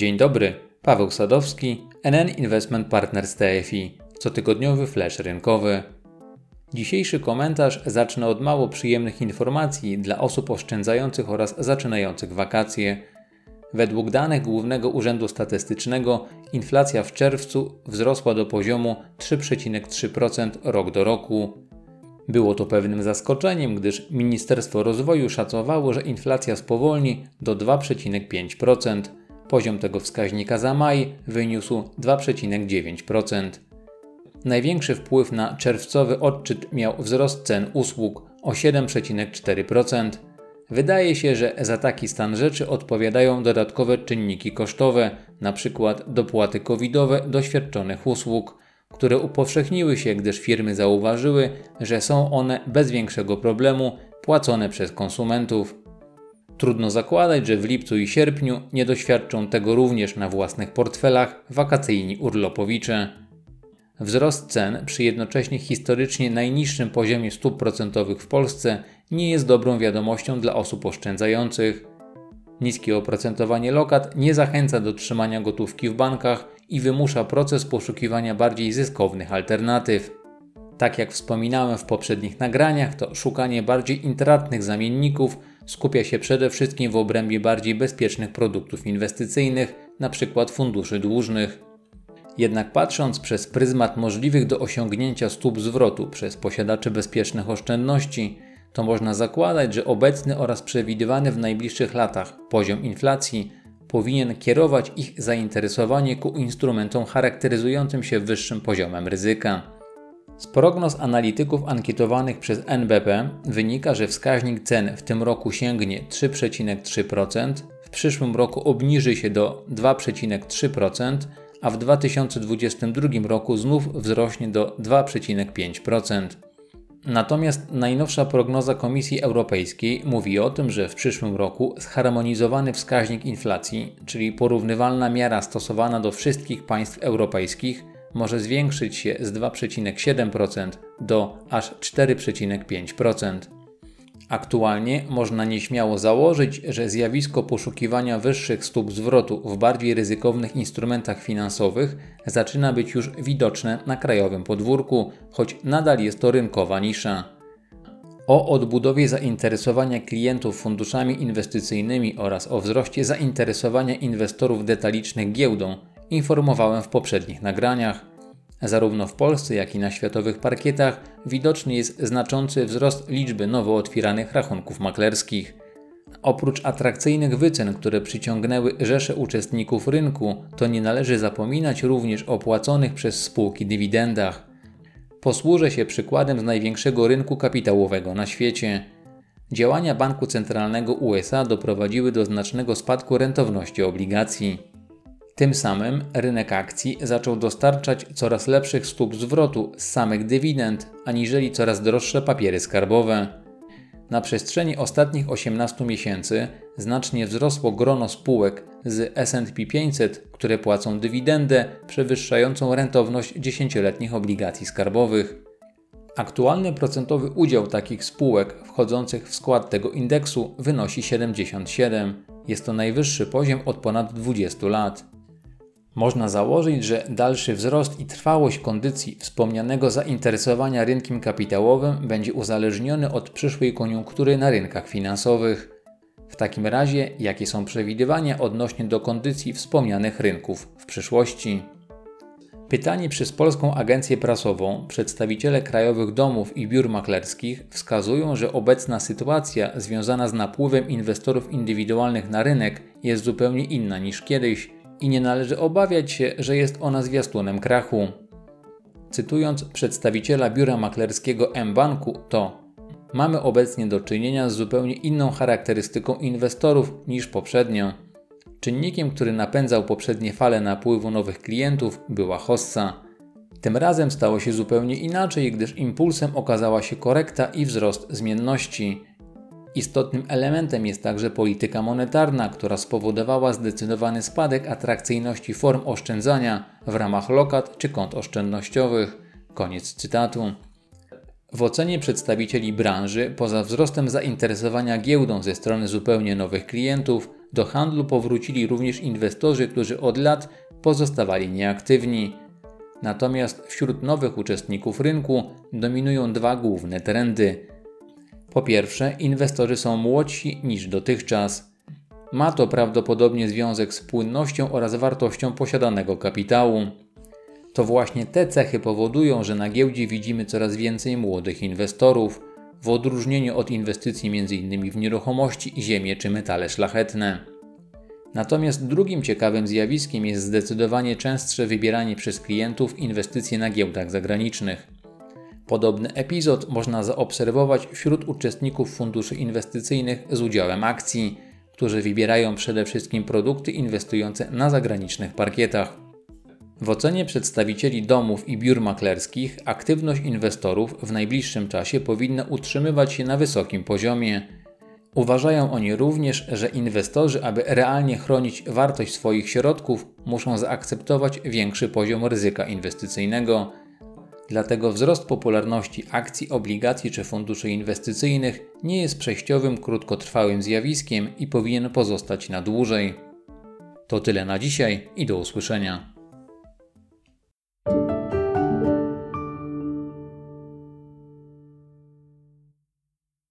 Dzień dobry, Paweł Sadowski, NN Investment Partners TFI, cotygodniowy flash rynkowy. Dzisiejszy komentarz zacznę od mało przyjemnych informacji dla osób oszczędzających oraz zaczynających wakacje. Według danych Głównego Urzędu Statystycznego inflacja w czerwcu wzrosła do poziomu 3,3% rok do roku. Było to pewnym zaskoczeniem, gdyż Ministerstwo Rozwoju szacowało, że inflacja spowolni do 2,5%. Poziom tego wskaźnika za maj wyniósł 2,9%. Największy wpływ na czerwcowy odczyt miał wzrost cen usług o 7,4%. Wydaje się, że za taki stan rzeczy odpowiadają dodatkowe czynniki kosztowe, np. dopłaty covidowe do świadczonych usług, które upowszechniły się, gdyż firmy zauważyły, że są one bez większego problemu płacone przez konsumentów. Trudno zakładać, że w lipcu i sierpniu nie doświadczą tego również na własnych portfelach wakacyjni urlopowicze. Wzrost cen przy jednocześnie historycznie najniższym poziomie stóp procentowych w Polsce nie jest dobrą wiadomością dla osób oszczędzających. Niskie oprocentowanie lokat nie zachęca do trzymania gotówki w bankach i wymusza proces poszukiwania bardziej zyskownych alternatyw. Tak jak wspominałem w poprzednich nagraniach, to szukanie bardziej intratnych zamienników skupia się przede wszystkim w obrębie bardziej bezpiecznych produktów inwestycyjnych, np. funduszy dłużnych. Jednak patrząc przez pryzmat możliwych do osiągnięcia stóp zwrotu przez posiadaczy bezpiecznych oszczędności, to można zakładać, że obecny oraz przewidywany w najbliższych latach poziom inflacji powinien kierować ich zainteresowanie ku instrumentom charakteryzującym się wyższym poziomem ryzyka. Z prognoz analityków ankietowanych przez NBP wynika, że wskaźnik cen w tym roku sięgnie 3,3%, w przyszłym roku obniży się do 2,3%, a w 2022 roku znów wzrośnie do 2,5%. Natomiast najnowsza prognoza Komisji Europejskiej mówi o tym, że w przyszłym roku zharmonizowany wskaźnik inflacji, czyli porównywalna miara stosowana do wszystkich państw europejskich, może zwiększyć się z 2,7% do aż 4,5%. Aktualnie można nieśmiało założyć, że zjawisko poszukiwania wyższych stóp zwrotu w bardziej ryzykownych instrumentach finansowych zaczyna być już widoczne na krajowym podwórku, choć nadal jest to rynkowa nisza. O odbudowie zainteresowania klientów funduszami inwestycyjnymi oraz o wzroście zainteresowania inwestorów detalicznych giełdą informowałem w poprzednich nagraniach. Zarówno w Polsce, jak i na światowych parkietach widoczny jest znaczący wzrost liczby nowo otwieranych rachunków maklerskich. Oprócz atrakcyjnych wycen, które przyciągnęły rzesze uczestników rynku, to nie należy zapominać również o płaconych przez spółki dywidendach. Posłużę się przykładem z największego rynku kapitałowego na świecie. Działania Banku Centralnego USA doprowadziły do znacznego spadku rentowności obligacji. Tym samym rynek akcji zaczął dostarczać coraz lepszych stóp zwrotu z samych dywidend, aniżeli coraz droższe papiery skarbowe. Na przestrzeni ostatnich 18 miesięcy znacznie wzrosło grono spółek z SP 500, które płacą dywidendę przewyższającą rentowność 10-letnich obligacji skarbowych. Aktualny procentowy udział takich spółek wchodzących w skład tego indeksu wynosi 77. Jest to najwyższy poziom od ponad 20 lat. Można założyć, że dalszy wzrost i trwałość kondycji wspomnianego zainteresowania rynkiem kapitałowym będzie uzależniony od przyszłej koniunktury na rynkach finansowych. W takim razie, jakie są przewidywania odnośnie do kondycji wspomnianych rynków w przyszłości? Pytani przez Polską Agencję Prasową przedstawiciele krajowych domów i biur maklerskich wskazują, że obecna sytuacja związana z napływem inwestorów indywidualnych na rynek jest zupełnie inna niż kiedyś i nie należy obawiać się, że jest ona zwiastunem krachu. Cytując przedstawiciela biura maklerskiego M-Banku, to mamy obecnie do czynienia z zupełnie inną charakterystyką inwestorów niż poprzednio. Czynnikiem, który napędzał poprzednie fale napływu nowych klientów, była hossa. Tym razem stało się zupełnie inaczej, gdyż impulsem okazała się korekta i wzrost zmienności. Istotnym elementem jest także polityka monetarna, która spowodowała zdecydowany spadek atrakcyjności form oszczędzania w ramach lokat czy kont oszczędnościowych. Koniec cytatu. W ocenie przedstawicieli branży, poza wzrostem zainteresowania giełdą ze strony zupełnie nowych klientów, do handlu powrócili również inwestorzy, którzy od lat pozostawali nieaktywni. Natomiast wśród nowych uczestników rynku dominują dwa główne trendy. Po pierwsze, inwestorzy są młodsi niż dotychczas. Ma to prawdopodobnie związek z płynnością oraz wartością posiadanego kapitału. To właśnie te cechy powodują, że na giełdzie widzimy coraz więcej młodych inwestorów, w odróżnieniu od inwestycji m.in. w nieruchomości, ziemię czy metale szlachetne. Natomiast drugim ciekawym zjawiskiem jest zdecydowanie częstsze wybieranie przez klientów inwestycji na giełdach zagranicznych. Podobny epizod można zaobserwować wśród uczestników funduszy inwestycyjnych z udziałem akcji, którzy wybierają przede wszystkim produkty inwestujące na zagranicznych parkietach. W ocenie przedstawicieli domów i biur maklerskich aktywność inwestorów w najbliższym czasie powinna utrzymywać się na wysokim poziomie. Uważają oni również, że inwestorzy, aby realnie chronić wartość swoich środków, muszą zaakceptować większy poziom ryzyka inwestycyjnego. Dlatego wzrost popularności akcji, obligacji czy funduszy inwestycyjnych nie jest przejściowym, krótkotrwałym zjawiskiem i powinien pozostać na dłużej. To tyle na dzisiaj i do usłyszenia.